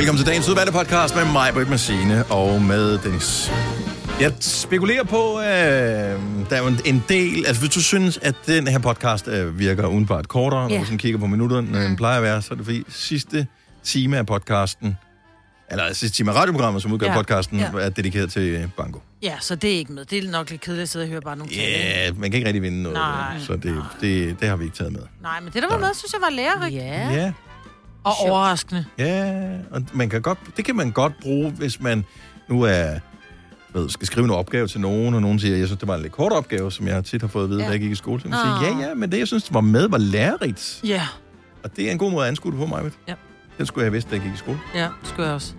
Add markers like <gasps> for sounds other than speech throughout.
Velkommen til dagens udvalgte podcast med mig, Britt Massine og med Dennis. Jeg spekulerer på, øh, der er jo en- del... Altså, hvis du synes, at den her podcast øh, virker udenbart kortere, når Ja. du sådan kigger på minutterne, når den plejer at være, så er det fordi sidste time af podcasten, eller sidste time af radioprogrammet, som udgør Ja. podcasten, Ja. er dedikeret til øh, banko. Ja, så det er ikke med. Det er nok lidt kedeligt at sidde og høre bare nogle Ja, tale. yeah, man kan ikke rigtig vinde noget, Nej, så det, det, det har vi ikke taget med. Nej, men det der var med, synes jeg var lærerigt. Ja. Ja, Og overraskende. ja, og man kan godt, det kan man godt bruge, hvis man nu er ved, skal skrive en opgave til nogen, og nogen siger, jeg synes, det var en lidt kort opgave, som jeg tit har fået at vide, ja. Da jeg gik i skole. Så kan man Åh. sige, ja, ja, men det, jeg synes, det var med, var lærerigt. Ja, Og det er en god måde at anskue det på mig. Ja. Den skulle jeg have vidst, da jeg gik i skole. ja, det skulle jeg også.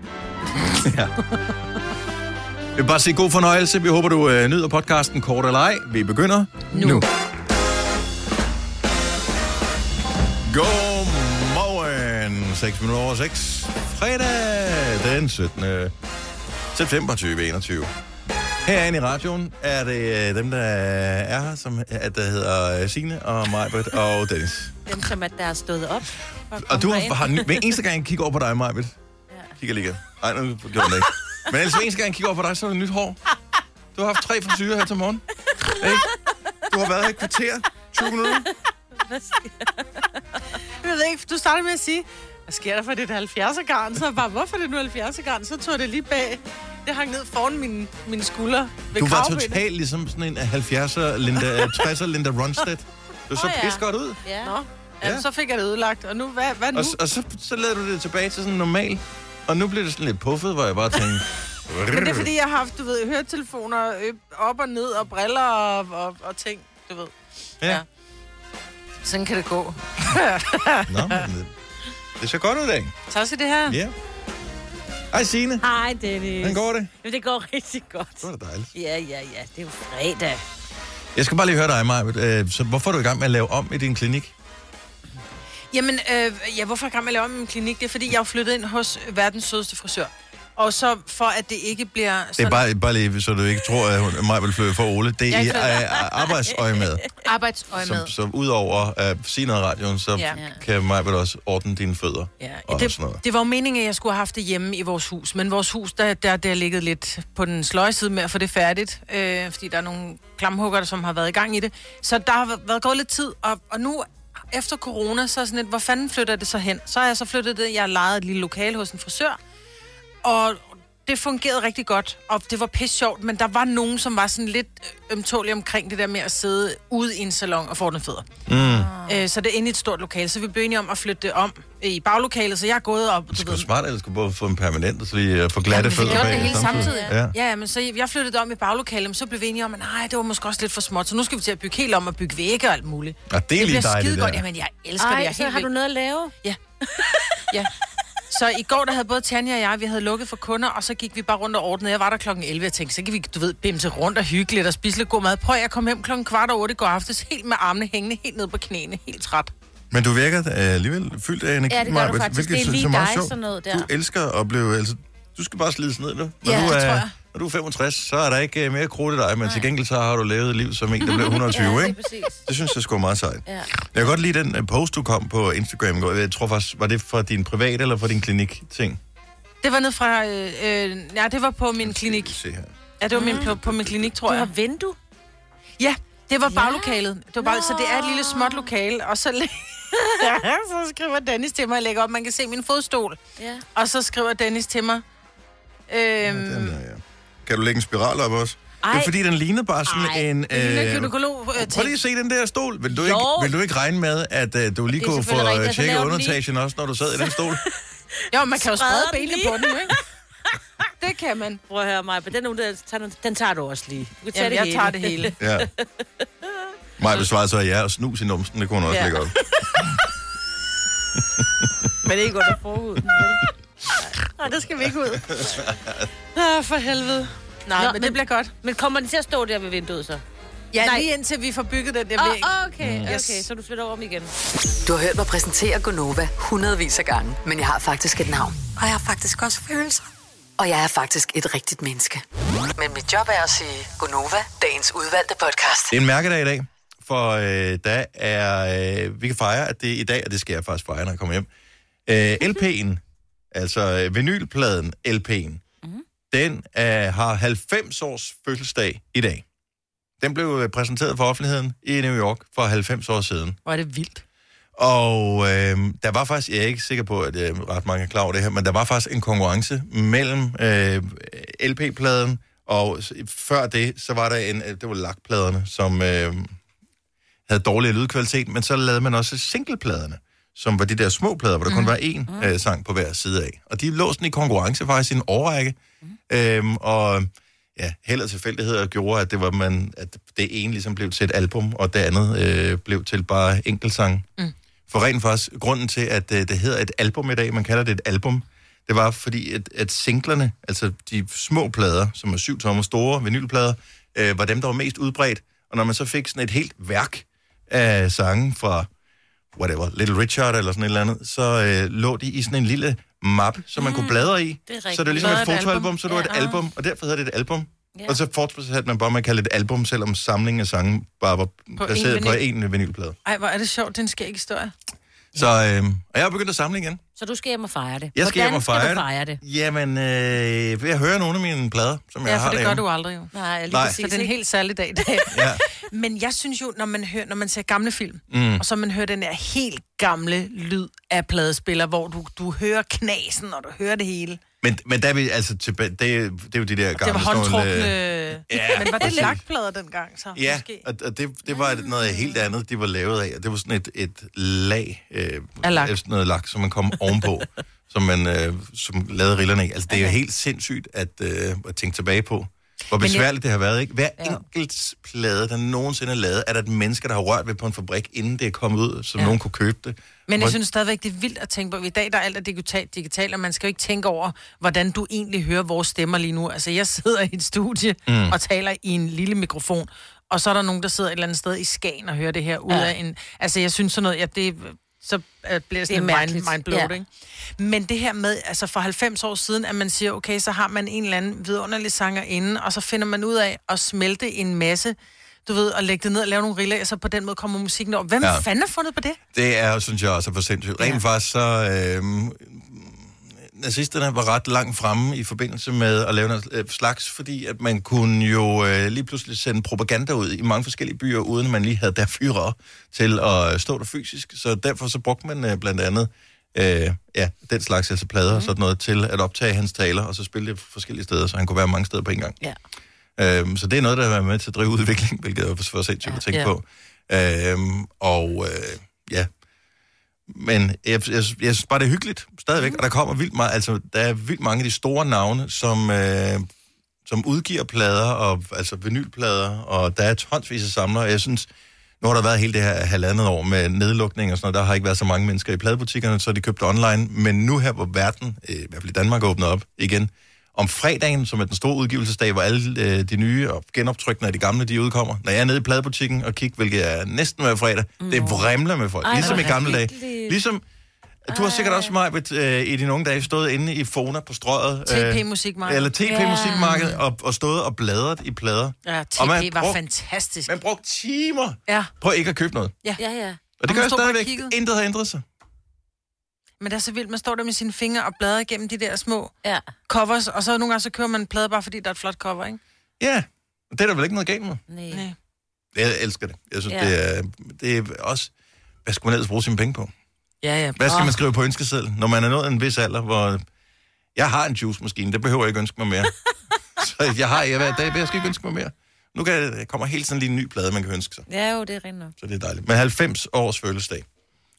<laughs> ja. Jeg vil bare sige god fornøjelse. Vi håber, du øh, nyder podcasten kort eller ej. Vi begynder nu. nu. Godmorgen. 6 minutter over 6. Fredag den 17. september 2021. Herinde i radioen er det øh, dem, der er her, som er, der hedder øh, Signe og Majbert og Dennis. Dem, som at der er stået op. Og du har, har hver eneste gang, jeg kigger over på dig, Majbet. Ja. Kigger lige. Nej, nu gjorde den ikke. Men ellers hver eneste gang, jeg kigger over på dig, så er det nyt hår. Du har haft tre frisyrer her til morgen. Ikke? Du har været her i kvarter. 20 minutter. Jeg ved ikke, du startede med at sige, hvad sker der for det der 70'er garn? Så bare, hvorfor er det nu 70'er garn? Så tog jeg det lige bag. Det hang ned foran mine, mine skuldre ved Du var kravbenet. totalt ligesom sådan en 70'er Linda, 60'er Linda Ronstedt. Du så Åh, ja. pis godt ud. Ja. Nå, Ja. ja. så fik jeg det ødelagt. Og nu, hvad, hvad nu? Og, og så, så lavede du det tilbage til sådan normal. Og nu bliver det sådan lidt puffet, hvor jeg bare tænkte... <laughs> Men det er fordi, jeg har haft, du ved, høretelefoner øh, op og ned, og briller og, og, og ting, du ved. Ja. Ja. Sådan kan det gå. <laughs> Nå, men det, ser godt ud i dag. Tak skal det her. Ja. Hej Signe. Hej, Dennis. Hvordan går det? Jo, det går rigtig godt. Det var da dejligt. Ja, ja, ja. Det er jo fredag. Jeg skal bare lige høre dig, Maja. Så hvorfor er du i gang med at lave om i din klinik? Jamen, øh, ja, hvorfor er jeg i gang med at lave om i min klinik? Det er, fordi jeg er flyttet ind hos verdens sødeste frisør. Og så for, at det ikke bliver Det sådan er bare, bare lige, så du ikke tror, at hun, Maja vil flytte for Ole. Det er i arbejdsøje med. <laughs> arbejdsøje med. Så, så udover at sige noget radioen, så Ja. kan Maja vel også ordne dine fødder. Ja, og det, sådan noget. det var jo meningen, at jeg skulle have haft det hjemme i vores hus. Men vores hus, der, der, der er ligget lidt på den sløje side med at få det færdigt. Øh, fordi der er nogle klamhugger, som har været i gang i det. Så der har været gået lidt tid. Og, og nu, efter corona, så er sådan lidt, hvor fanden flytter det så hen? Så har jeg så flyttet det. Jeg har lejet et lille lokal hos en frisør. Og det fungerede rigtig godt, og det var pisse sjovt, men der var nogen, som var sådan lidt øh, ømtålige omkring det der med at sidde ude i en salon og få den fødder. Mm. Øh, så det er inde i et stort lokale, så vi blev enige om at flytte det om i baglokalet, så jeg er gået op... Det skulle smart, at du skulle både få en permanent, og så lige øh, få glatte vi fødder gjorde bag det hele samtidig. Ja. Ja, ja, men så jeg flyttede det om i baglokalet, men så blev vi enige om, at nej, det var måske også lidt for småt, så nu skal vi til at bygge helt om og bygge vægge og alt muligt. Og det er det lige bliver dejligt, godt. Jamen, jeg elsker det. Jeg Ej, så helt har du væk. noget at lave? Ja. <laughs> Så i går, der havde både Tanja og jeg, vi havde lukket for kunder, og så gik vi bare rundt og ordnede. Jeg var der klokken 11, jeg tænkte, så kan vi, du ved, bimse rundt og hygge lidt og spise lidt god mad. Prøv at jeg kom hjem klokken kvart over otte i går aftes, helt med armene hængende, helt ned på knæene, helt træt. Men du virker øh, alligevel fyldt af energi, Ja, det gør du Maja, faktisk. hvilket Det er synes lige meget dig, sjovt. sådan noget der. Du elsker at blive... Altså, du skal bare slides ned nu. Når Ja, du det er, tror jeg. Når du er 65, så er der ikke øh, mere krudt i dig, men til gengæld så har du levet et liv som en, der blev 120, Ja, ikke? præcis. Det synes jeg sgu er meget sejt. Ja. Jeg kan godt lide den øh, post, du kom på Instagram. i går. Jeg tror faktisk, var det fra din private eller fra din klinik-ting? Det var ned fra, øh, øh, ja, det var på min klinik. Se her. Ja, det var min, på, på min klinik, tror Du jeg. har vindue? Ja, det var Ja. baglokalet. Det var bare, så det er et lille småt lokale, og så, <laughs> ja, så skriver Dennis til mig, jeg lægger op, man kan se min fodstol. Ja. Og så skriver Dennis til mig, øhm, Den der, ja. Kan du lægge en spiral op også? Det er Ej. fordi, den ligner bare sådan Ej, en... er en øh, Prøv lige at se den der stol. Vil du, Jo. ikke, vil du ikke regne med, at uh, du lige Det er kunne få selvfølgelig uh, rigtigt. Så tjekket den lige- underetagen også, når du sad i den stol? <laughs> Jo, man kan jo sprede den benene på den, ikke? <laughs> Det kan man. Prøv at høre mig, men den, tager, den tager du også lige. Du kan tage Jamen, det jeg hele. tager det hele. Ja. <laughs> Mig besvarede så, at ja, og snus i numsen, det kunne hun også Ja. lægge op. Men det er ikke under forhuden. Nej, det skal vi ikke ud. Nå, for helvede. Nej, Nå, men, men- det bliver godt. Men kommer den til at stå der ved vinduet så? Ja, Nej. lige indtil vi får bygget den der Åh, væg. oh, okay, Mm. okay, Yes. så du flytter over om igen. Du har hørt mig præsentere Gonova hundredvis af gange, men jeg har faktisk et navn. Og jeg har faktisk også følelser. Og jeg er faktisk et rigtigt menneske. Men mit job er at sige Gonova, dagens udvalgte podcast. Det er en mærkedag i dag, for øh, der er, øh, vi kan fejre, at det er i dag, og det skal jeg faktisk fejre, når jeg kommer hjem. Øh, LP'en altså øh, vinylpladen, LP'en. Den øh, har 90 års fødselsdag i dag. Den blev øh, præsenteret for offentligheden i New York for 90 år siden. Hvor er det vildt. Og øh, der var faktisk, jeg er ikke sikker på, at øh, ret mange er klar over det her, men der var faktisk en konkurrence mellem øh, LP-pladen, og før det, så var der en, øh, det var lakpladerne, som øh, havde dårlig lydkvalitet, men så lavede man også singlepladerne, som var de der små plader, hvor der kun var én øh, sang på hver side af. Og de lå sådan i konkurrence faktisk i en årrække. Øhm, og ja, held og tilfældigheder gjorde, at det, var man, at det ene ligesom blev til et album, og det andet øh, blev til bare enkeltsang. Mm. For rent faktisk, grunden til, at øh, det hedder et album i dag, man kalder det et album, det var fordi, at, at singlerne, altså de små plader, som er syv tommer store vinylplader, øh, var dem, der var mest udbredt. Og når man så fik sådan et helt værk af sange fra whatever, Little Richard eller sådan et eller andet, så øh, lå de i sådan en lille mappe, som man kunne bladre i. det er så det var ligesom er et fotoalbum, album? så det var et Ja. album, og derfor hedder det et album. Ja. Og så fortsatte man bare med at kalde det et album, selvom samlingen af sange bare var På placeret én på vinyl. en vinylplade. Ej, hvor er det sjovt, det er en skæg historie. Så øh, og jeg har begyndt at samle igen. Så du skal hjem og fejre det. Jeg skal hjem Hvordan og fejre skal det. du fejre det? Jamen, øh, jeg hører nogle af mine plader, som jeg Ja, har for det gør du aldrig jo. Nej, lige Nej. præcis. Så det er en helt særlig dag i dag. <laughs> Ja. Men jeg synes jo, når man, hører, når man ser gamle film, mm. og så man hører den der helt gamle lyd af pladespiller, hvor du, du hører knasen, og du hører det hele. Men, men der er vi altså tilbage, det, er- det er jo de der gamle... Det var nogle, håndtrukne... øh, Ja, <laughs> men var det lakplader dengang så? Ja, Måske? og, og det, det var noget helt andet, de var lavet af. Det var sådan et, et lag øh, Af lak. sådan noget lak, som man kom ovenpå, <laughs> som man øh, som lavede rillerne af. Altså, det er jo helt sindssygt at, øh, at tænke tilbage på, hvor Men jeg- besværligt det har været. Ikke? Hver Ja. enkelt plade, der nogensinde er lavet, er der et menneske, der har rørt ved på en fabrik, inden det er kommet ud, så ja. nogen kunne købe det. Men jeg synes stadigvæk, det er vildt at tænke på. I dag der er alt er digitalt, digitalt, og man skal jo ikke tænke over, hvordan du egentlig hører vores stemmer lige nu. Altså, jeg sidder i et studie mm. og taler i en lille mikrofon, og så er der nogen, der sidder et eller andet sted i Skagen og hører det her ud Ja. af en... Altså, jeg synes sådan noget, ja, det så bliver Det sådan det mind, mindblown, Ja. ja. ikke? Men det her med, altså for 90 år siden, at man siger, okay, så har man en eller anden vidunderlig sanger inde, og så finder man ud af at smelte en masse, du ved, og lægge det ned og lave nogle riller, så på den måde kommer musikken over. Hvem Ja. fanden har fundet på det? Det er, synes jeg også, er for sindssygt. Rent Ja. faktisk så... Øh, nazisterne var ret langt fremme i forbindelse med at lave noget øh, slags, fordi at man kunne jo øh, lige pludselig sende propaganda ud i mange forskellige byer, uden at man lige havde der fyre til at stå der fysisk. Så derfor så brugte man øh, blandt andet øh, ja, den slags altså plader Mhm. og sådan noget til at optage hans taler, og så spille det forskellige steder, så han kunne være mange steder på en gang. Ja. Øhm, så det er noget, der har været med til at drive <laughs> udvikling, hvilket er for sindssygt at tænke Ja. på. Øhm, og øh, ja, men jeg, jeg, jeg synes bare, det er hyggeligt stadigvæk, og der kommer vildt meget, altså der er vildt mange af de store navne, som, øh, som udgiver plader, og, altså vinylplader, og der er tonsvis af samlere, og jeg synes, nu har der været hele det her halvandet år med nedlukning og sådan noget, der har ikke været så mange mennesker i pladebutikkerne, så de købt online, men nu her, hvor verden, øh, i hvert fald i Danmark, åbner op igen, om fredagen, som er den store udgivelsesdag, hvor alle øh, de nye og genoptrykkene af de gamle, de udkommer. Når jeg er nede i pladebutikken og kigger, hvilket er næsten hver fredag, det vrimler med folk. Ej, ligesom i gamle dage. Ligesom, du har sikkert også, Majbet, øh, i dine unge dage stået inde i Fona på strøget. TP-musikmarked. Eller TP-musikmarked, og, og stået og bladret i plader. Ja, Og man TP var brugte- fantastisk. Man brugte timer Ja, på ikke at købe noget. Ja, ja. Og det Og gør jeg stadigvæk. Intet har ændret sig. Men det er så vildt. Man står der med sine fingre og bladrer igennem de der små ja. covers, og så nogle gange så kører man en plade bare fordi der er et flot cover, ikke? Ja, og det er der vel ikke noget galt med. Nej. Nej. Jeg elsker det. Jeg synes, Ja. det, er, det er også... Hvad skal man ellers bruge sine penge på? Ja, ja. Hvad skal man skrive på ønskeseddel, når man er nået en vis alder, hvor... Jeg har en juice-maskine, det behøver jeg ikke ønske mig mere. <laughs> så jeg har jeg hver dag, jeg skal ikke ønske mig mere. Nu kan, der kommer helt sådan lige en ny plade, man kan ønske sig. Ja, jo, det er rent nok. Så det er dejligt. Men 90 års fødselsdag.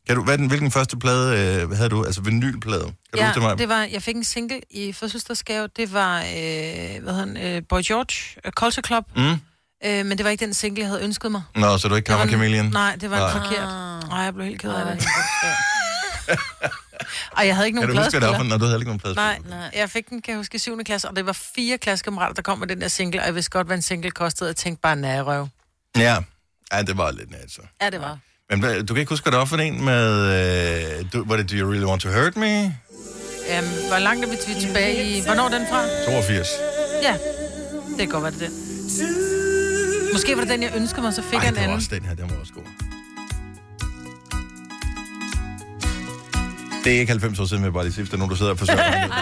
Kan du, hvad den, hvilken første plade øh, havde du? Altså vinylplade. Kan du Ja, huske det, mig? det var, jeg fik en single i fødselsdagsgave. Det var, øh, hvad han, øh, Boy George, uh, Culture Club. Mm? Øh, men det var ikke den single, jeg havde ønsket mig. Nå, så du ikke Kammer Chameleon? Nej, det var Nej. en forkert. Nej, jeg blev helt ked af det. Og <laughs> jeg havde ikke Kan nogen du huske, hvad pladespiller. når du havde ikke nogen plade? Nej, Nej. jeg fik den, kan jeg huske, i 7. klasse, og det var fire klassekammerater, der kom med den der single, og jeg vidste godt, hvad en single kostede. Jeg tænkte bare, nej, røv. Ja. ja, det var lidt net, så. Ja, det var. Men hvad- du kan ikke huske, hvad det var for en med... Øh, du, var det Do You Really Want To Hurt Me? Um, hvor langt er vi tilbage i... Hvornår er den fra? 82. Ja, det kan godt være det den. Måske var det den, jeg ønskede mig, så fik Ej, jeg en det var anden. også den her, den var også god. Det er ikke 90 år siden, jeg bare lige sige, hvis der er nogen, der sidder og forsøger. at regne ud det.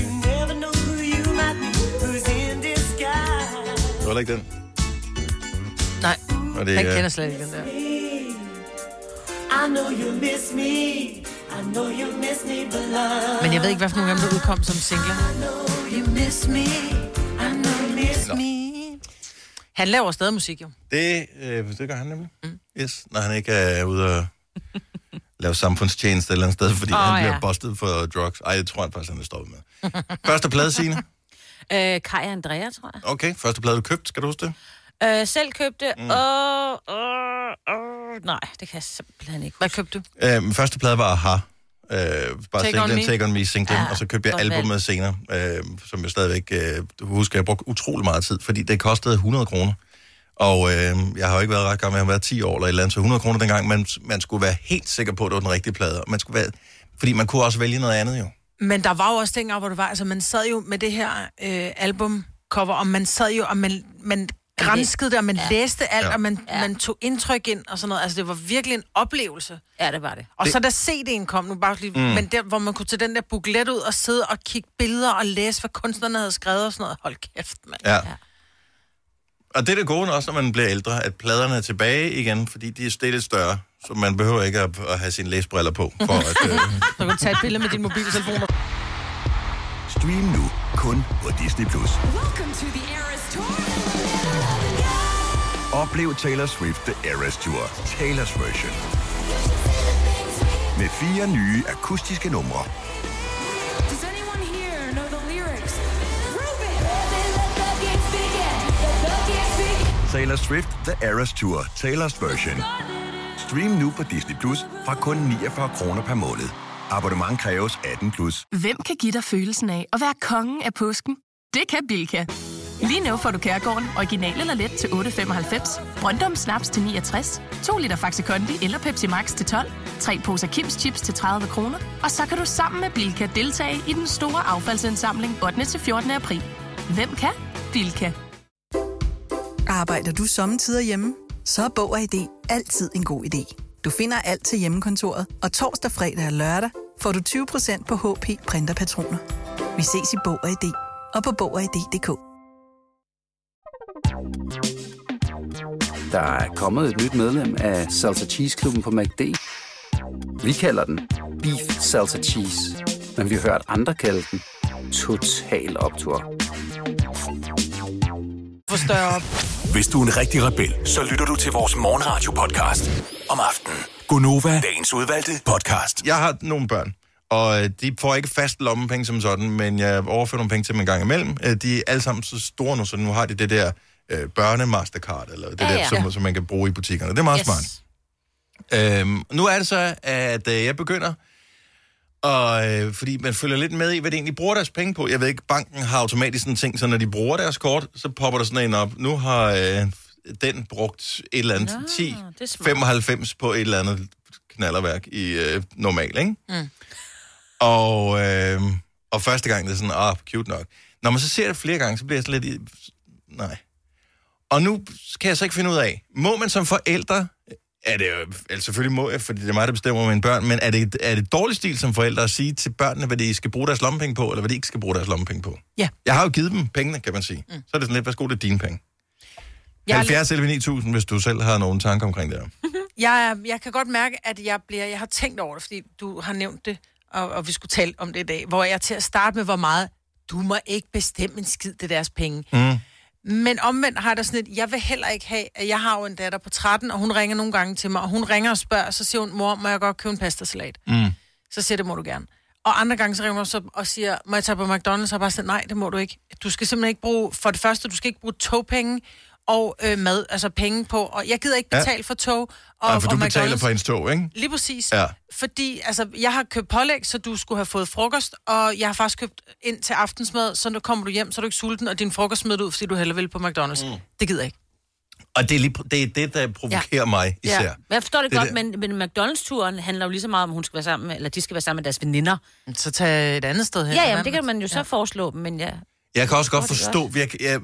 You never know who you might be, who's in disguise. Det var heller ikke den. Nej, Og det, er- kender slet ikke den der. I know you miss me. I know you miss me, but love. Men jeg ved ikke, hvad for nogle af dem, der udkom som singler. You miss me. I know you miss. Me. Han laver stadig musik, jo. Det, øh, det gør han nemlig. Mm. Yes, når han ikke er ude og lave samfundstjeneste et eller andet sted, fordi oh, han bliver ja. bustet for drugs. Ej, det tror jeg faktisk, han er stoppet med. Første plade, Signe. <laughs> Øh, Kai og Andrea, tror jeg. Okay, første plade, du købt, skal du huske det? Øh, selv købte, mm. og, og, og, nej, det kan jeg simpelthen ikke. Hvad købte du? Øhm, første plade var Aha. Øh, bare Take On singlen, Me. Take On Me singlen, Ja, og så købte jeg albumet senere, øh, som jeg stadigvæk øh, husker, jeg brugte utrolig meget tid, fordi det kostede 100 kroner. Og øh, jeg har jo ikke været ret gammel, jeg har været 10 år eller et eller andet, så 100 kroner dengang, man, man skulle være helt sikker på, at det var den rigtige plade. Man skulle være, fordi man kunne også vælge noget andet jo. Men der var jo også dengang, hvor det var, altså man sad jo med det her øh, albumcover, og man sad jo, og man, man grænskede det, og man ja. læste alt, Ja. ja. og man, Ja. ja. man tog indtryk ind og sådan noget. Altså det var virkelig en oplevelse. Ja, det var det. Og det... så da CD'en kom, nu bare lige, mm. men der, hvor man kunne tage den der buklet ud og sidde og kigge billeder og læse, hvad kunstnerne havde skrevet og sådan noget. Hold kæft, mand. Ja. Og det er det gode også, når man bliver ældre, at pladerne er tilbage igen, fordi de er lidt større, så man behøver ikke at, at have sine læsbriller på, for at... Øh, <laughs> Så kan du tage et billede med din mobiltelefon. Stream nu kun på Disney+. Plus. Oplev Taylor Swift The Eras Tour, Taylor's version. Med fire nye akustiske numre. Taylor Swift The Eras Tour, Taylor's version. Stream nu på Disney Plus fra kun 49 kroner per måned. Abonnement kræves 18 plus. Hvem kan give dig følelsen af at være kongen af påsken? Det kan Bilka! Lige nu får du Kærgården original eller let til 8.95, Brøndum Snaps til 69, 2 liter Faxi Kondi eller Pepsi Max til 12, 3 poser Kims Chips til 30 kroner, og så kan du sammen med Bilka deltage i den store affaldsindsamling 8. til 14. april. Hvem kan? Bilka. Arbejder du sommetider hjemme? Så er Bog og ID altid en god idé. Du finder alt til hjemmekontoret, og torsdag, fredag og lørdag får du 20% på HP printerpatroner. Vi ses i Bog og ID og på Bog og Der er kommet et nyt medlem af Salsa Cheese Klubben på MACD. Vi kalder den Beef Salsa Cheese, men vi har hørt andre kalde den Total Optor. Få større op. Hvis du er en rigtig rebel, så lytter du til vores morgenradio-podcast om aftenen. Gunova, dagens udvalgte podcast. jeg har nogle børn, og øh, de får ikke fast lommepenge som sådan, men jeg overfører nogle penge til dem en gang imellem. Øh, De er alle sammen så store nu, så nu har de det der øh, børne-mastercard, eller det Ja, der, ja. som, som man kan bruge i butikkerne. Det er meget yes. smart. Øhm, nu er det så, at øh, jeg begynder, og, øh, fordi man følger lidt med i, hvad de egentlig bruger deres penge på. Jeg ved ikke, banken har automatisk sådan en ting, så når de bruger deres kort, så popper der sådan en op. Nu har øh, den brugt et eller andet Nå, 10, det er smart. 95 på et eller andet knallerværk i øh, normal, ikke? Mm. Og, øh, og første gang, det er sådan, ah, cute nok. Når man så ser det flere gange, så bliver jeg sådan lidt i... Nej. Og nu kan jeg så ikke finde ud af, må man som forældre, er det altså selvfølgelig må jeg, fordi det er mig, der bestemmer mine børn, men er det, er det dårlig stil som forældre at sige til børnene, hvad de skal bruge deres lommepenge på, eller hvad de ikke skal bruge deres lommepenge på? Ja. Jeg har jo givet dem pengene, kan man sige. Mm. Så er det sådan lidt, værsgo, det er dine penge. Jeg er 70 11 9000, hvis du selv har nogle tanker omkring det her. <laughs> Jeg, jeg kan godt mærke, at jeg bliver, jeg har tænkt over det, fordi du har nævnt det, og, og vi skulle tale om det i dag, hvor jeg til at starte med, hvor meget, du må ikke bestemme en skid, det er deres penge. Mm. Men omvendt har da sådan et, jeg vil heller ikke have, at jeg har jo en datter på 13, og hun ringer nogle gange til mig, og hun ringer og spørger, så siger hun, mor, må jeg godt købe en pastasalat? Mm. Så siger det må du gerne. Og andre gange så ringer hun så og siger, må jeg tage på McDonald's? Og bare sagt, nej, det må du ikke. Du skal simpelthen ikke bruge, for det første, du skal ikke bruge togpenge og øh, mad, altså penge på, og jeg gider ikke Ja. betale for tog og, Og, for og du betaler McDonald's. for hendes tog, ikke? Lige præcis. Ja. Fordi, altså, jeg har købt pålæg, så du skulle have fået frokost, og jeg har faktisk købt ind til aftensmad, så nu kommer du hjem, så er du ikke sulten, og din frokost smidt ud, fordi du hellere vil på McDonald's. Mm. Det gider jeg ikke. Og det er, lige, det, er det, der provokerer ja. mig især. Ja. Men jeg forstår det, Det der- godt, men, men McDonald's-turen handler jo lige så meget om, hun skal være sammen med, eller de skal være sammen med deres veninder. Så tag et andet sted hen. Ja, jamen, det kan man jo så foreslå, men ja. Jeg kan også godt forstå, jeg, jeg,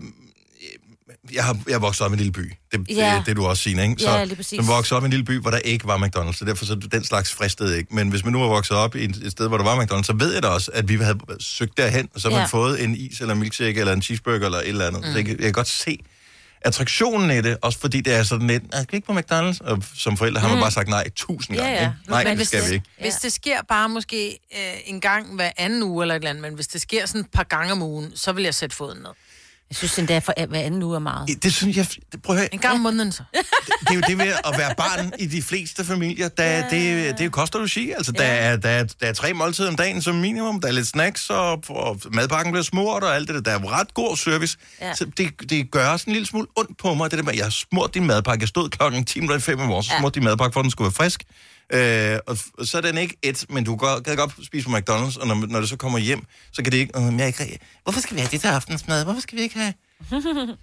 jeg har jeg vokset op i en lille by. Det, ja. Ja. det, det er du også, Signe, ikke? Ja, lige præcis. jeg voksede op i en lille by, hvor der ikke var McDonald's, så derfor så den slags fristede ikke. Men hvis man nu er vokset op i et, sted, hvor der var McDonald's, så ved jeg da også, at vi havde søgt derhen, og så har man Ja. fået en is, eller en milkshake, eller en cheeseburger, eller et eller andet. Mm. Så jeg, kan- jeg kan godt se attraktionen i det, også fordi det er sådan lidt, jeg skal ikke på McDonald's, og som forældre har man Mm. bare sagt nej tusind Ja, gange. ja. ikke? Nej, Men det hvis skal vi ikke. Hvis det sker bare måske øh, en gang hver anden uge eller et eller andet, men hvis det sker sådan et par gange om ugen, så vil jeg sætte foden ned. Jeg synes endda, for hver anden uge er meget. Det synes jeg... Det, prøv at høre. En gang om måneden så. det er jo det med at være barn i de fleste familier. Der, ja. det, det er jo kost og logi. Altså, der, er, der, er, der er tre måltider om dagen som minimum. Der er lidt snacks, og, og madpakken bliver smurt og alt det der. Der er ret god service. Ja. Ja. Så det, det gør også en lille smule ondt på mig, det der med, at jeg har smurt din madpakke. Jeg stod klokken 10 minutter i 5 i morges, så Ja. smurte din madpakke, for at den skulle være frisk. Øh, og, og så er den ikke et, men du kan, kan godt spise på McDonald's, og når, når du så kommer hjem, så kan det ikke... Øh, jeg ikke Hvorfor skal vi have det til aftensmad? Hvorfor skal vi ikke have... <laughs>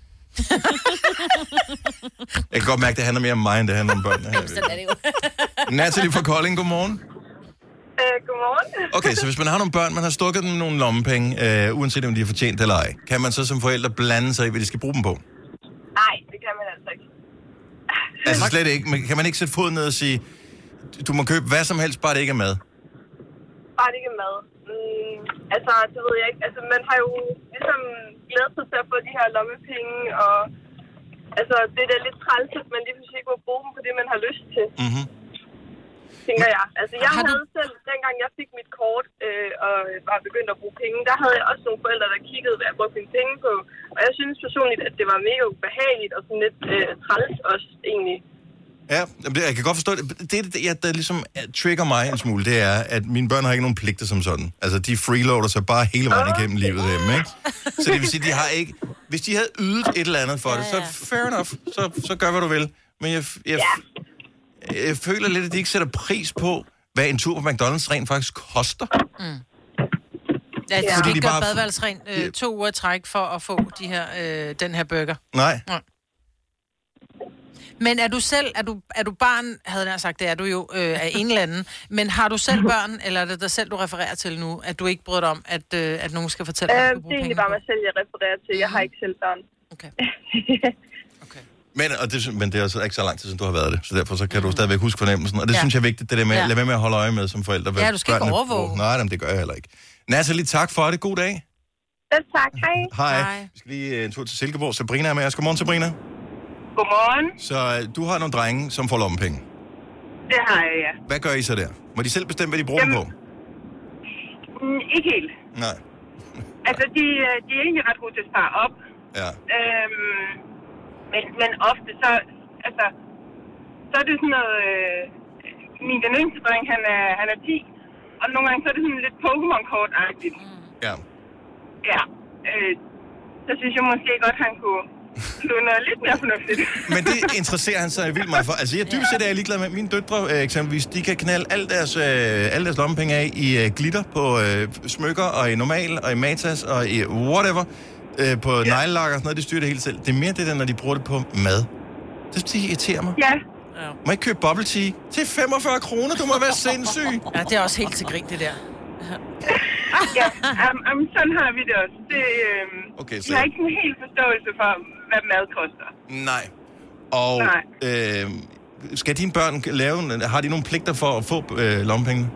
Jeg kan godt mærke, det handler mere om mig, end det handler om børnene. her. Sådan er det jo. <laughs> Natalie fra Kolding, godmorgen. Øh, godmorgen. Okay, så hvis man har nogle børn, man har stukket dem nogle lommepenge, øh, uanset om de har fortjent det eller ej, kan man så som forældre blande sig i, hvad de skal bruge dem på? Nej, det kan man altså ikke. Altså slet ikke. Men kan man ikke sætte foden ned og sige, du må købe hvad som helst, bare det ikke er mad? Bare det ikke er mad. Mm, altså, det ved jeg ikke. Altså, man har jo ligesom glædet sig til at få de her lommepenge, og altså, det er da lidt træls, at man lige pludselig ikke må bruge dem på det, man har lyst til, Mm-hmm. tænker jeg. Altså, jeg Har du- havde selv, dengang jeg fik mit kort øh, og var begyndt at bruge penge, der havde jeg også nogle forældre, der kiggede, hvad jeg brugte mine penge på. Og jeg synes personligt, at det var mega ubehageligt og sådan lidt øh, træls også, egentlig. Ja, jeg kan godt forstå det. Det, det, det jeg- der ligesom øh, trigger mig en smule, det er, at mine børn har ikke nogen pligter som sådan. Altså, de freeloader sig bare hele vejen igennem livet hjemme, ikke? Så det vil sige, de har ikke... Hvis de havde ydet et eller andet for det, så fair enough. Så, så gør, hvad du vil. Men jeg, jeg, jeg føler lidt, at de ikke sætter pris på, hvad en tur på McDonald's rent faktisk koster. Ja, de Fordi skal ikke gøre bare- badeværelsesrent øh, to uger træk for at få de her, øh, den her burger. Nej. Men er du selv, er du, er du barn, havde jeg sagt, det er du jo øh, af en eller anden, men har du selv børn, eller er det dig selv, du refererer til nu, at du ikke bryder dig om, at, øh, at nogen skal fortælle dig, Øh, det er egentlig bare mig selv, jeg refererer til. Jeg har ikke selv børn. <laughs> Okay. Men, og det, men det er altså ikke så lang tid, siden du har været det, så derfor så kan du stadigvæk huske fornemmelsen. Og det Ja. synes jeg er vigtigt, det der med, Ja. ja. lad være med at holde øje med som forældre. Ja, du skal ikke overvåge. Nej, jamen, det gør jeg heller ikke. Natalie, tak for det. God dag. Selv tak. Hej. Hej. Hej. Vi skal lige en tur til Silkeborg. Sabrina er med os. Godmorgen, Sabrina. Godmorgen. Så øh, du har nogle drenge, som får lommepenge. Det har jeg, ja. Hvad gør I så der? Må de selv bestemme, hvad de bruger dem på? Mm, ikke helt. Nej. <laughs> Altså, de, øh, de er egentlig ret gode til at spare op. Ja. Øhm, men, men ofte så, altså, så er det sådan noget, øh, min den yngste dreng, han er, han er 10, og nogle gange så er det sådan lidt Pokémon-kort-agtigt. Ja. Ja. Øh, så synes jeg måske godt, han kunne noget lidt mere fornuftigt. <laughs> Men det interesserer han sig vildt meget for. Altså, jeg dybt set er jeg ligeglad med. Mine døtre, øh, eksempelvis, de kan knalde alle deres, øh, alle deres lommepenge af i øh, glitter på øh, smykker, og i normal, og i matas, og i whatever. Øh, på ja. neglelakker og sådan noget, de styrer det hele selv. Det er mere det der, når de bruger det på mad. Det, det irriterer mig. Ja. Må jeg ikke købe bubble tea til 45 kroner? Du må være sindssyg. <laughs> Ja, det er også helt til grin, det der. ja, um, um, sådan har vi det også. Det, øhm, Okay, så jeg har ikke en helt forståelse for, hvad mad koster. Nej. Og Nej. øh, skal dine børn lave... Har de nogle pligter for at få øh, lommepengene?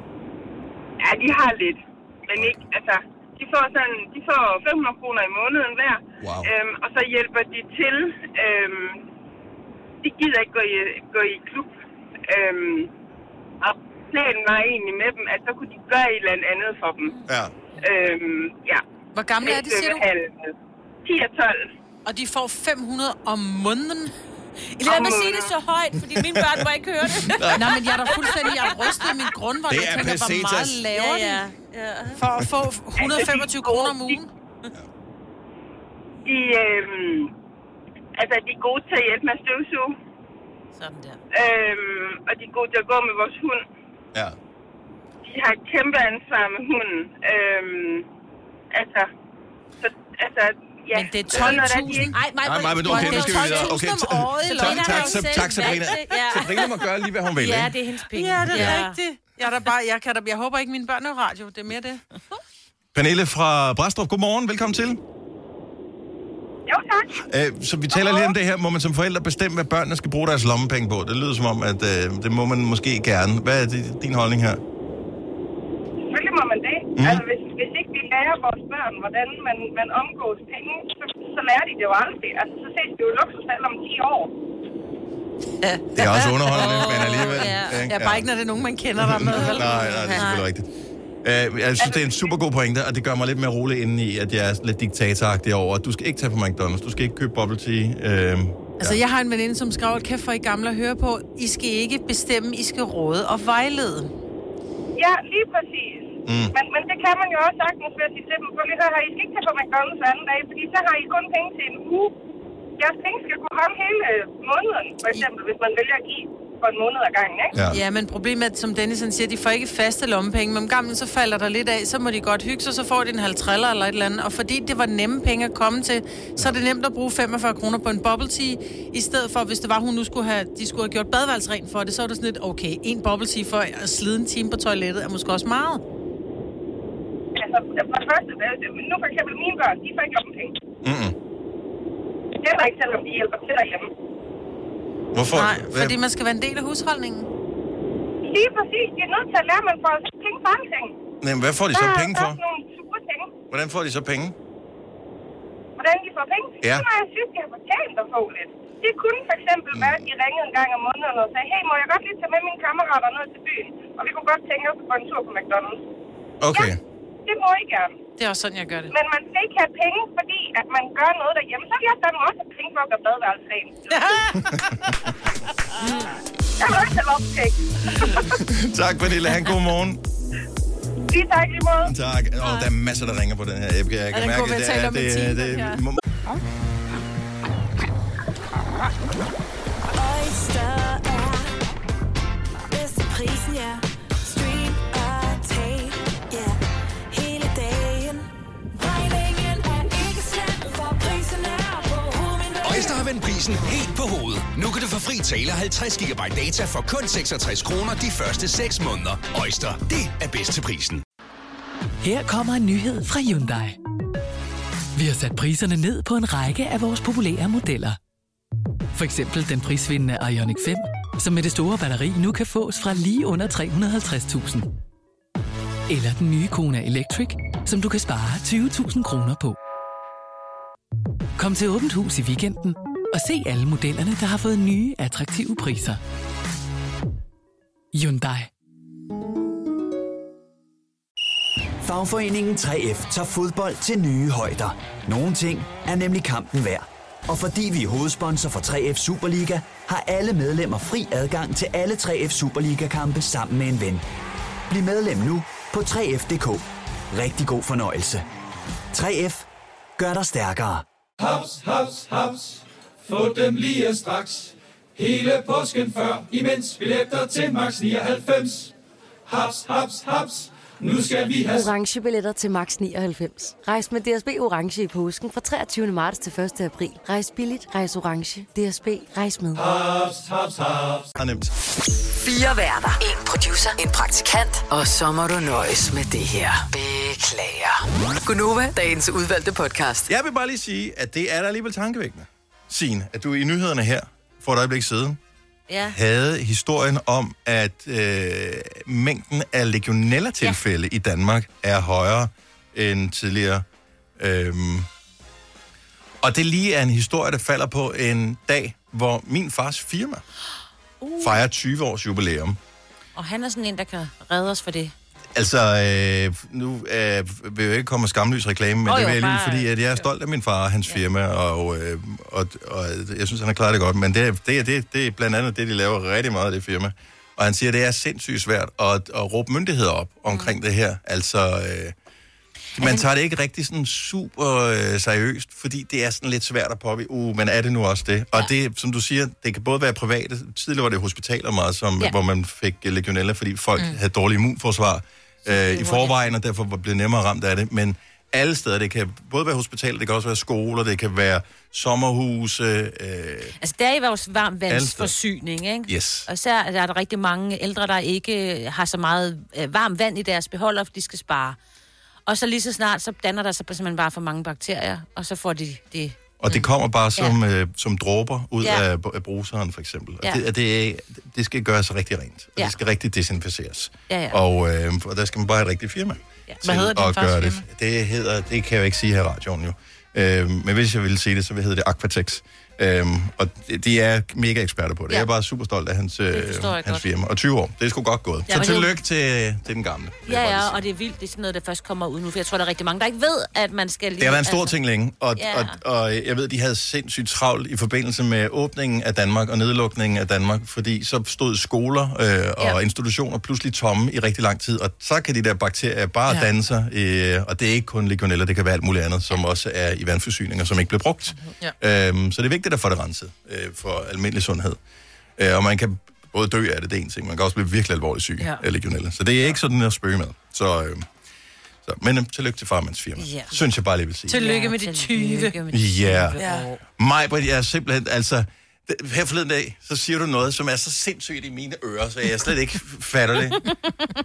Ja, de har lidt. Men ikke, altså, de får sådan, de får 500 kroner i måneden hver. Wow. Øhm, og så hjælper de til. Øhm, de gider ikke gå i, gå i klub. Øhm, og planen var egentlig med dem, at så kunne de gøre et eller andet for dem. Ja. Øhm, ja. Hvor gamle er de, siger du? Svømmehallen. 10 og 12. Og de får 500 om måneden? Lad mig sige det så højt, fordi mine børn må ikke høre det. <laughs> Nej, men jeg er da fuldstændig, jeg er rystet i min grundvold. Det Jeg er tænker, hvor meget laver Ja, de ja, ja. for at få 125 kroner om ugen? De, øhm, altså, de er gode til at hjælpe med at støvsuge. Sådan der. Øhm, og de er gode til at gå med vores hund. Ja. De har et kæmpe ansvar med hunden. Øhm, altså, så, altså, ja. Men det er Så når der 12.000. de ikke- Ej, mig, Nej, nej, men okay, nu skal vi videre. Okay, om året tak, tak, jo tak, tak, Sabrina. ja. Sabrina må gøre lige, hvad hun vil, Ja, det er hendes penge. Ja, det er rigtigt. Jeg, er bare, jeg, kan da, jeg håber ikke, mine børn er radio. Det er mere det. Pernille fra Brastrup, godmorgen. Velkommen til. Jo, tak. Øh, så vi taler lidt om det her. Må man som forældre bestemme, hvad børnene skal bruge deres lommepenge på? Det lyder som om, at øh, det må man måske gerne. Hvad er det, din holdning her? Selvfølgelig må man det. Mm. Altså, hvis, hvis ikke lærer vores børn, hvordan man, man omgås penge, så, så lærer de det jo aldrig. Altså, så ses det jo luksusfald om 10 år. Det er også underholdende, men alligevel. Ja, ja, bare ikke, når det er nogen, man kender der med. Nej, nej, det er selvfølgelig rigtigt. Uh, jeg synes, det er en super god pointe, og det gør mig lidt mere rolig inde i, at jeg er lidt diktatoragtig over. Du skal ikke tage på McDonald's, du skal ikke købe bubble tea. Uh, Altså, jeg har en veninde, som skrev, at kæft for I gamle at høre på. I skal ikke bestemme, I skal råde og vejlede. Ja, lige præcis. Mm. Men, men det kan man jo også sagtens ved at sige til dem, for lige her, I skal ikke tage på McDonald's anden dag, fordi så har I kun penge til en uge. Jeres penge skal kunne holde hele måneden, for eksempel, hvis man vælger at give for en måned ad gangen, ikke? Ja. ja, men problemet er, som Dennis han siger, de får ikke faste lommepenge, men om gangen så falder der lidt af, så må de godt hygge sig, så får de en halv triller eller et eller andet. Og fordi det var nemme penge at komme til, så er det nemt at bruge 45 kroner på en bubble tea, i stedet for, hvis det var, hun nu skulle have, de skulle have gjort badeværelsesrent for det, så er det sådan lidt, okay, en bubble tea for at slide en time på toilettet er måske også meget. Altså, for det første, nu for eksempel mine børn, de får ikke lommepenge. Mm-mm. Heller ikke, selvom de hjælper til derhjemme. Hvorfor? Nej, fordi man skal være en del af husholdningen. Lige præcis. De er nødt til at lære, at man får penge for alting. Nej, men hvad får de så Der er- penge Der for? er sådan nogle sure ting. Hvordan får de så penge? Hvordan de får penge? Ja. Det når jeg synes, de har fortjent at få lidt. Det kunne for eksempel være, at de ringede en gang om måneden og sagde, hey, må jeg godt lige tage med mine kammerater ned til byen? Og vi kunne godt tænke os at gå en tur på McDonald's. Okay. Det må I gerne. Det er også sådan, jeg gør det. Men man skal ikke have penge, fordi at man gør noget derhjemme. Så vil jeg fandme også have penge for at gøre badeværelse rent. <laughs> jeg vil også have lommepenge. <laughs> tak, Pernille. Ha' en god morgen. Lige tak lige måde. Tak. Og der er masser, der ringer på den her. Jeg, jeg kan den mærke, det er... Det, det, må- Oyster er bedst til prisen, ja. Vend prisen helt på hovedet. Nu kan du få fri tale 50 GB data for kun 66 kroner de første 6 måneder. Øjster, det er bedst til prisen. Her kommer en nyhed fra Hyundai. Vi har sat priserne ned på en række af vores populære modeller. For eksempel den prisvindende Ioniq 5, som med det store batteri nu kan fås fra lige under 350.000. Eller den nye Kona Electric, som du kan spare 20.000 kroner på. Kom til Åbent Hus i weekenden og se alle modellerne, der har fået nye, attraktive priser. Hyundai. Fagforeningen 3F tager fodbold til nye højder. Nogle ting er nemlig kampen værd. Og fordi vi er hovedsponsor for 3F Superliga, har alle medlemmer fri adgang til alle 3F Superliga-kampe sammen med en ven. Bliv medlem nu på 3F.dk. Rigtig god fornøjelse. 3F gør dig stærkere. Haps, haps, haps. Få dem lige straks. Hele påsken før, imens billetter til max 99. Haps, haps, haps. Nu skal vi have... orange billetter til max 99. Rejs med DSB orange i påsken fra 23. marts til 1. april. Rejs billigt, rejs orange. DSB rejs med. Haps, haps, haps. Er nemt. Fire værter. En producer. En praktikant. Og så må du nøjes med det her. Beklager. Gunova, dagens udvalgte podcast. Jeg vil bare lige sige, at det er da alligevel tankevækkende. Signe, at du i nyhederne her, for et øjeblik siden, Ja. havde historien om, at øh, mængden af legionella-tilfælde ja. i Danmark er højere end tidligere. Øhm, og det lige er en historie, der falder på en dag, hvor min fars firma <gasps> Uh. fejrer 20 års jubilæum. Og han er sådan en, der kan redde os for det. Altså, øh, nu øh, vil jeg ikke komme med skamlys reklame, men oh, det vil jeg lige, fordi at jeg er stolt af min far og hans firma, og, øh, og, og jeg synes, han har klaret det godt. Men det, det, er- det, det er blandt andet det, de laver rigtig meget af det firma. Og han siger, at det er sindssygt svært at, at råbe myndigheder op omkring Mm. det her. Altså, øh, man tager det ikke rigtig sådan super øh, seriøst, fordi det er sådan lidt svært at påvise. Uh, men er det nu også det? Og det, som du siger, det kan både være private. Tidligere var det hospitaler meget, som, Ja. ja. hvor man fik legionella, fordi folk mm. havde dårlig immunforsvar øh, i forvejen, og derfor blevet nemmere ramt af det. Men alle steder, det kan både være hospitaler, det kan også være skoler, det kan være sommerhuse. Øh, Altså, det er vores Alle varmvandsforsyning, ikke? Yes. Og så er der rigtig mange ældre, der ikke har så meget øh, varmt vand i deres beholder, for de skal spare. Og så lige så snart, så danner der sig simpelthen bare for mange bakterier, og så får de det Og det kommer bare som, øh, som dråber ud Ja. af, af bruseren, for eksempel. Og Ja. det, det, det skal gøres rigtig rent. Og Ja. det skal rigtig desinficeres. Ja, ja. Og, øh, og der skal man bare have et rigtigt firma. Ja. til Hvad hedder at gøre det. firma? Det hedder, det kan jeg jo ikke sige her i radioen jo. Øh, men hvis jeg ville sige det, så hedder det Aquatex. Øhm, og de- er mega eksperter på det. Ja. Jeg er bare super stolt af hans, øh, hans godt. firma. Og 20 år, det er sgu godt gået. Ja, så men det tillykke til, til den gamle. Ja, ja, sige. og det er vildt. Det er sådan noget, der først kommer ud nu, for jeg tror, der er rigtig mange, der ikke ved, at man skal lige... Det har været en stor ting længe, og, Ja. og, og jeg ved, de havde sindssygt travlt i forbindelse med åbningen af Danmark og nedlukningen af Danmark, fordi så stod skoler øh, og Ja. institutioner pludselig tomme i rigtig lang tid, og så kan de der bakterier bare Ja. ja. danne sig, øh, og det er ikke kun legionella, det kan være alt muligt andet, som også er i vandforsyninger, som ikke bliver brugt. Ja. Øhm, så det er vigtigt at få det renset øh, for almindelig sundhed. Øh, og man kan både dø af det, det er en ting, man kan også blive virkelig alvorligt syg Ja. af legionella. Så det er ikke sådan at spøge med. Så, øh, så, men øh, tillykke til farmands firma. Ja. Synes jeg bare lige vil sige. Tillykke med de 20. Ja. Ja. Mig, jeg er simpelthen, altså... Her forleden dag, så siger du noget, som er så sindssygt i mine ører, så jeg slet ikke fatter det.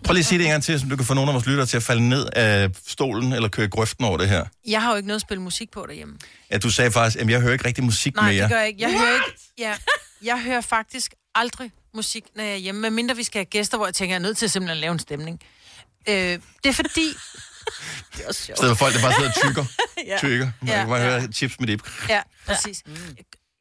Prøv lige at sige det en gang til, så du kan få nogle af vores lyttere til at falde ned af stolen eller køre i grøften over det her. Jeg har jo ikke noget at spille musik på derhjemme. Ja, du sagde faktisk, at jeg hører ikke rigtig musik Nej, mere. det gør jeg ikke. Jeg hører ikke. Ja, jeg hører faktisk aldrig musik, når jeg er hjemme, medmindre vi skal have gæster, hvor jeg tænker, jeg er nødt til simpelthen at lave en stemning. Øh, det er fordi... <laughs> Det er også sjovt. Stedet folk, der bare sidder og tykker. <laughs> Ja. tykker. Man Ja, kan bare ja. høre chips med dip. Ja, præcis.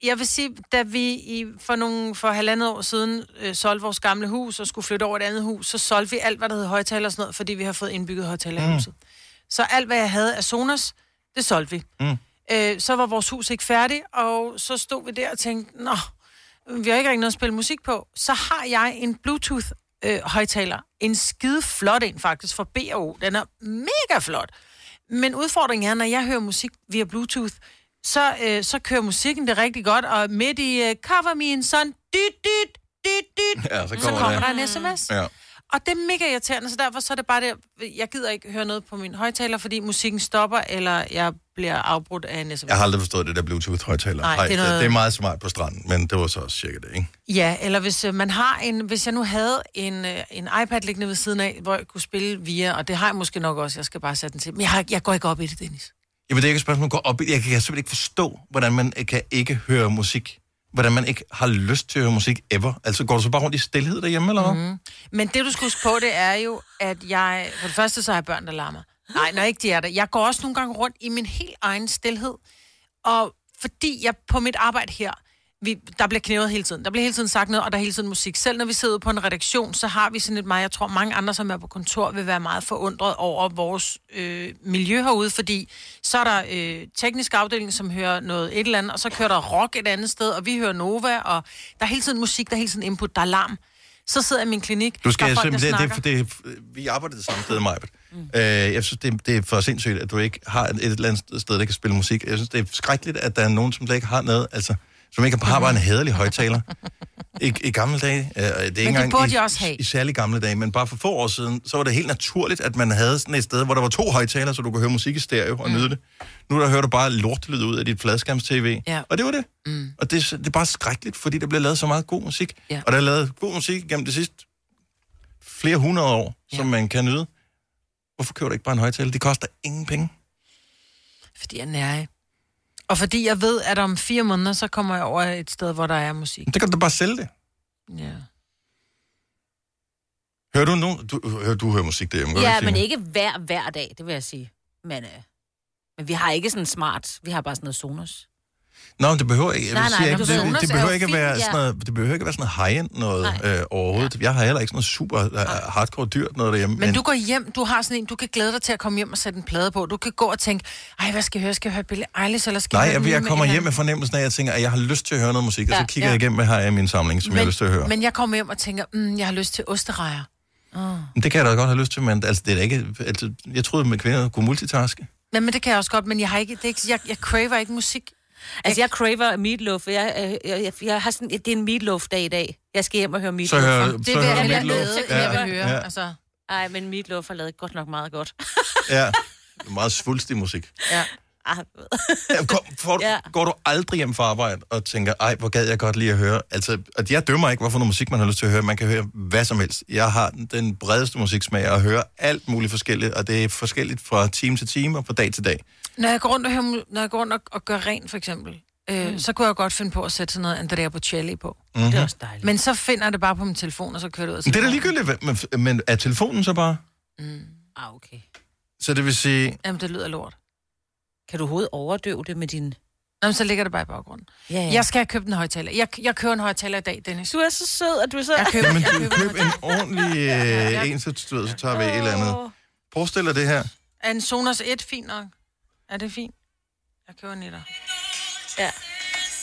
Jeg vil sige, da vi i, for, nogle, for halvandet år siden øh, solgte vores gamle hus og skulle flytte over et andet hus, så solgte vi alt, hvad der hed højtaler og sådan noget, fordi vi har fået indbygget højtaler i Mm. huset. Så alt, hvad jeg havde af Sonos, det solgte vi. Mm. Øh, så var vores hus ikke færdigt, og så stod vi der og tænkte, nå, vi har ikke rigtig noget at spille musik på. Så har jeg en Bluetooth-højtaler. en skide flot en faktisk, fra B&O. Den er mega flot. Men udfordringen er, når jeg hører musik via Bluetooth, så, øh, så kører musikken det rigtig godt, og midt i øh, Cover Me in Sun, dyt, dyt, dyt, dyt, Ja, så så kommer, kommer der. der en sms. Ja. Og det er mega irriterende, så derfor så er det bare det, jeg gider ikke høre noget på min højtaler, fordi musikken stopper, eller jeg bliver afbrudt af en sms. Jeg har aldrig forstået det der Bluetooth-højtaler. Nej, det er noget- det er meget smart på stranden, men det var så også cirka det, ikke? Ja, eller hvis øh, man har en, hvis jeg nu havde en, øh, en iPad liggende ved siden af, hvor jeg kunne spille via, og det har jeg måske nok også, jeg skal bare sætte den til. Men jeg, har, jeg går ikke op i det, Dennis. Jamen, det er ikke et spørgsmål, går op i. Jeg kan simpelthen ikke forstå, hvordan man øh, kan ikke høre musik. Hvordan man ikke har lyst til at høre musik ever. Altså, går du så bare rundt i stillhed derhjemme, eller hvad? Mm. Men det, du skal huske på, det er jo, at jeg... For det første, så har jeg børn, der larmer. Nej, når ikke de er der. Jeg går også nogle gange rundt i min helt egen stillhed. Og fordi jeg på mit arbejde her, vi, der bliver knævet hele tiden. Der bliver hele tiden sagt noget, og der er hele tiden musik. Selv når vi sidder på en redaktion, så har vi sådan et meget... Jeg tror, mange andre, som er på kontor, vil være meget forundret over vores øh, miljø herude, fordi så er der øh, teknisk afdeling, som hører noget et eller andet, og så kører der rock et andet sted, og vi hører Nova, og der er hele tiden musik, der er hele tiden input, der er larm. Så sidder jeg i min klinik, Du skal der er folk, der det, det, det, vi arbejder det samme sted, Majbert. Mm. Øh, jeg synes, det, det er for sindssygt, at du ikke har et, et eller andet sted, der kan spille musik. Jeg synes, det er skrækkeligt, at der er nogen, som slet ikke har noget, altså, som ikke har bare en hæderlig højtaler. I, I gamle dage, øh, det er ikke engang i, de også have. i særlig gamle dage, men bare for få år siden, så var det helt naturligt, at man havde sådan et sted, hvor der var to højtalere, så du kunne høre musik i stereo og mm. nyde det. Nu der hører du bare lortelyd ud af dit fladskærms-tv, Ja. og det var det. Mm. Og det, er- det er bare skrækkeligt, fordi der bliver lavet så meget god musik. Ja. Og der er lavet god musik gennem de sidste flere hundrede år, ja. som man kan nyde. Hvorfor køber du ikke bare en højtaler? Det koster ingen penge. Fordi jeg er nære. Og fordi jeg ved, at om fire måneder, så kommer jeg over et sted, hvor der er musik. Men Det kan du da bare sælge det. Ja. Hører du nu? Du, hører, du hører musik derhjemme, Ja, men ikke hver, hver dag, det vil jeg sige. Men, øh, men vi har ikke sådan smart. Vi har bare sådan noget Sonos. Nå, men det behøver ikke, Nej, nej, men ikke, det, det, er behøver ikke at være sådan noget, det behøver ikke at være sådan noget high-end noget øh, overhovedet. Ja. Jeg har heller ikke sådan noget super uh, hardcore dyrt noget derhjemme. Men du går hjem, du har sådan en, du kan glæde dig til at komme hjem og sætte en plade på. Du kan gå og tænke, ej, hvad skal jeg høre? Skal jeg høre Billie Eilish, eller skal Nej, jeg høre jeg, jeg kommer med hjem med fornemmelsen af, at jeg tænker, at jeg har lyst til at høre noget musik, og Ja, så kigger ja. jeg igennem, hvad har jeg i min samling, som men, jeg har lyst til at høre. Men jeg kommer hjem og tænker, mm, jeg har lyst til osterejer. Oh. Men Det kan jeg da godt have lyst til, men altså, det er ikke, altså, jeg troede, at kvinder kunne multitaske. Men, men det kan jeg også godt, men jeg har ikke, det er ikke, jeg, jeg craver ikke musik. Altså, jeg craver meatloaf. Jeg, jeg, jeg, jeg, jeg har sådan, det er en meatloaf-dag i dag. Jeg skal hjem og høre meatloaf. hører- Det så vil hører jeg du lade Meatloaf. til Ja, knækker. ja. Ja. Altså. Ej, men meatloaf har lavet godt nok meget godt. Ja, det <laughs> er meget svulstig musik. Ja. Ja, går, får, ja. går du aldrig hjem fra arbejde og tænker, ej, hvor gad jeg godt lige at høre. Altså, at jeg dømmer ikke, hvorfor noget musik man har lyst til at høre. Man kan høre hvad som helst. Jeg har den bredeste musiksmag og hører alt muligt forskelligt, og det er forskelligt fra time til time og fra dag til dag. Når jeg går rundt og, hører, når jeg går rundt og, og gør rent, for eksempel, øh, mm. så kunne jeg godt finde på at sætte sådan noget Andrea Bocelli på. Mhm. Det er også dejligt. Men så finder jeg det bare på min telefon, og så kører det ud. og Men det er da ligegyldigt, men, men er telefonen så bare? Ah, okay. Så det vil sige, Jamen, det lyder lort. Kan du overhovedet overdøve det med din... Nå, men så ligger det bare i baggrunden. Ja, ja. Jeg skal have købt en højtaler. Jeg, jeg køber en højtaler i dag, Dennis. Du er så sød, at du så... Jeg køber, men jeg du køb en ordentlig øh, en, så, du ved, så tager vi et eller andet. Forestil dig det her. Er en Sonos 1 fint nok? Er det fint? Jeg køber en etter. Ja.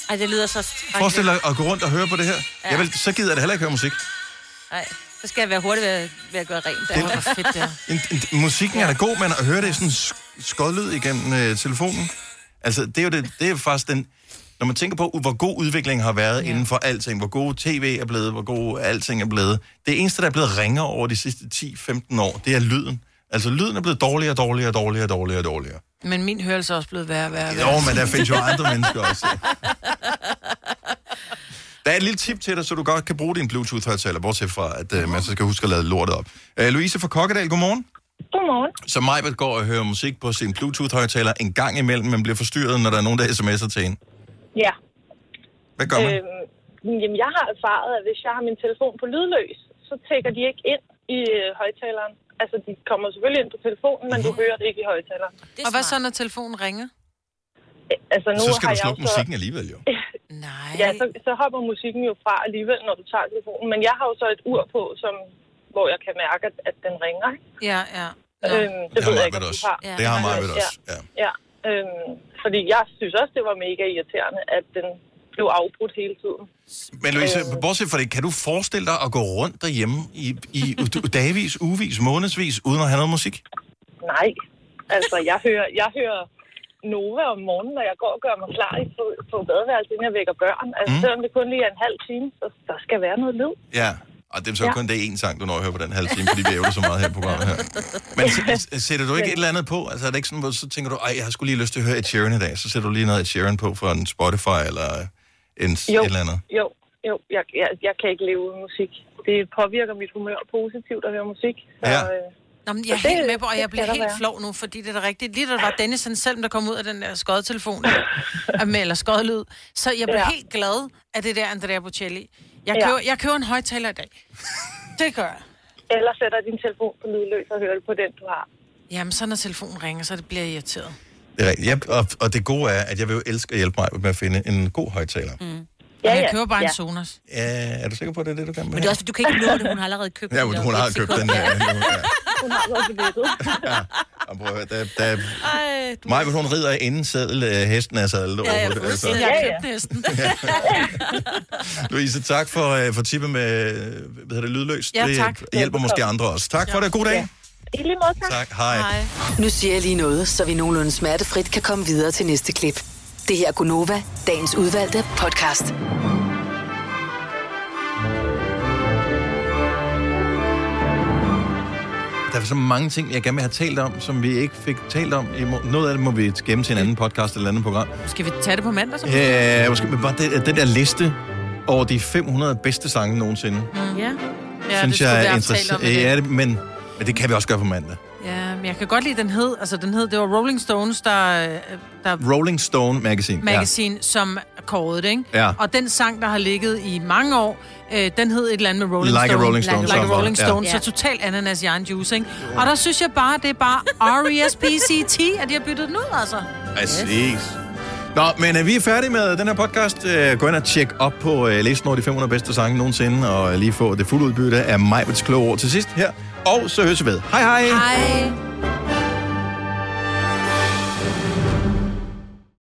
Ej, det lyder så... Forestil dig at gå rundt og høre på det her. Ja. Jeg vil, så gider jeg da heller ikke høre musik. Nej, så skal jeg være hurtig ved, at- ved at gøre rent. Der. Det var fedt, der. En, en, musikken er da god, men at høre det sådan sk- skodlyd igennem øh, telefonen. Altså, det er jo det, det er faktisk den... Når man tænker på, hvor god udvikling har været ja. inden for alting, hvor god tv er blevet, hvor god alting er blevet. Det eneste, der er blevet ringere over de sidste 10-15 år, det er lyden. Altså, lyden er blevet dårligere og dårligere og dårligere og dårligere og dårligere. Men min hørelse er også blevet værre og værre. og værre. Jo, men der findes jo andre mennesker også. <laughs> Er et lille tip til dig, så du godt kan bruge din Bluetooth-højtaler, bortset fra, at uh, man så skal huske at lade lortet op. Uh, Louise fra Kokkedal, godmorgen. Godmorgen. Så Majbert går og hører musik på sin Bluetooth-højtaler en gang imellem, men bliver forstyrret, når der er nogen, der sms'er til en. Ja. Hvad gør man? Øhm, jamen, jeg har erfaret, at hvis jeg har min telefon på lydløs, så tækker de ikke ind i øh, højtaleren. Altså, de kommer selvfølgelig ind på telefonen, men du Mhm. hører det ikke i højtaleren. Og hvad så, når telefonen ringer? Altså, nu Så skal har du jeg slukke jo så- musikken alligevel, jo. <laughs> Nej. Ja, så, så hopper musikken jo fra alligevel, når du tager telefonen. Men jeg har jo så et ur på, som, hvor jeg kan mærke, at, at den ringer. Ikke? Ja, ja. Øhm, det, Det har ved jeg ikke, Majbert om du også. har. Det har Majbert også, ja. Ja, øhm, fordi jeg synes også, det var mega irriterende, at den blev afbrudt hele tiden. Men Louise, Øh. bortset fra det, kan du forestille dig at gå rundt derhjemme i, i dagvis, ugevis, månedsvis, uden at have noget musik? Nej, altså jeg hører, jeg hører Nova om morgenen, når jeg går og gør mig klar i- på, på badeværelset, inden jeg vækker børn. Altså Mm. selvom det kun lige er en halv time, så der skal være noget lyd. Ja, og det er så Ja. kun det én sang, du når at høre på den halve time, fordi vi ævler så meget her på programmet her. Men sætter du ikke et eller andet på? Altså er det ikke sådan, hvor så tænker du, ej, jeg har skulle lige lyst til at høre Ed Sheeran i dag, så sætter du lige noget Ed Sheeran på fra en Spotify eller en, Jo, et eller andet. jo, jo. Jeg, jeg, jeg kan ikke leve uden musik. Det påvirker mit humør positivt at høre musik. Så, Ja. øh, Nå, men jeg er helt med på, og jeg bliver helt være. flov nu, fordi det er da rigtigt. Lige da der var Dennis han selv, der kom ud af den der skodtelefon, <laughs> med, eller skodlyd, så jeg blev Ja. helt glad af det der Andrea Bocelli. Jeg Ja. køber, jeg køber en højtaler i dag. Det gør jeg. Eller sætter din telefon på lydløs og hører det på den, du har. Jamen, så når telefonen ringer, så det bliver jeg irriteret. Det er rigtigt. Jeg, og, og det gode er, at jeg vil jo elske at hjælpe mig med at finde en god højtaler. Mm. Ja, jeg ja. køber bare Ja. en Sonos. Ja, er du sikker på, at det er det, du kan med? Men det er også, fordi du kan ikke nå det. Hun har allerede købt Ja, hun, hun har købt den Ja. <laughs> Hun har nettet. Og <laughs> prøv at høre, der, der, Ej, du... Hun rider inden sædel, øh, hesten er sadlet Ja, ja. Altså. Jeg har Ja, ja. købt næsten. <laughs> Louise, tak for, øh, for tippet med hvad hedder det, lydløst. Ja, det tak. hjælper måske andre også. Tak for det. God dag. I lige måde, tak. Tak. Hej. Nej. Nu siger jeg lige noget, så vi nogenlunde smertefrit kan komme videre til næste klip. Det her er Gunova, dagens udvalgte podcast. Der er så mange ting, jeg gerne vil have talt om, som vi ikke fik talt om. Noget af det må vi gemme til en anden podcast eller et andet program. Skal vi tage det på mandag så? Ja, måske, men bare det, den der liste over de 500 bedste sange nogensinde, Mm. Ja. Ja, synes det jeg er interessant. Ja, det, men, men det kan vi også gøre på mandag. Men jeg kan godt lide, den hed, altså den hed, det var Rolling Stones, der, øh, der Rolling Stone Magazine. magazine, ja. som kårede det, ikke? Ja. Og den sang, der har ligget i mange år, øh, den hed et eller andet med Rolling Like a Stone. Rolling Stone, Like som a Rolling. Stone, Ja. så total ananas i egen juice, ikke? Og der synes jeg bare, det er bare R-E-S-P-C-T, at de har byttet den ud, altså. Præcis. Nå, men øh, vi er færdige med den her podcast. Øh, gå ind og tjek op på øh, listen over de 500 bedste sange nogensinde, og lige få det fulde udbytte af Majbets kloge ord til sidst her. Og så høres vi ved. Hej hej! Hej.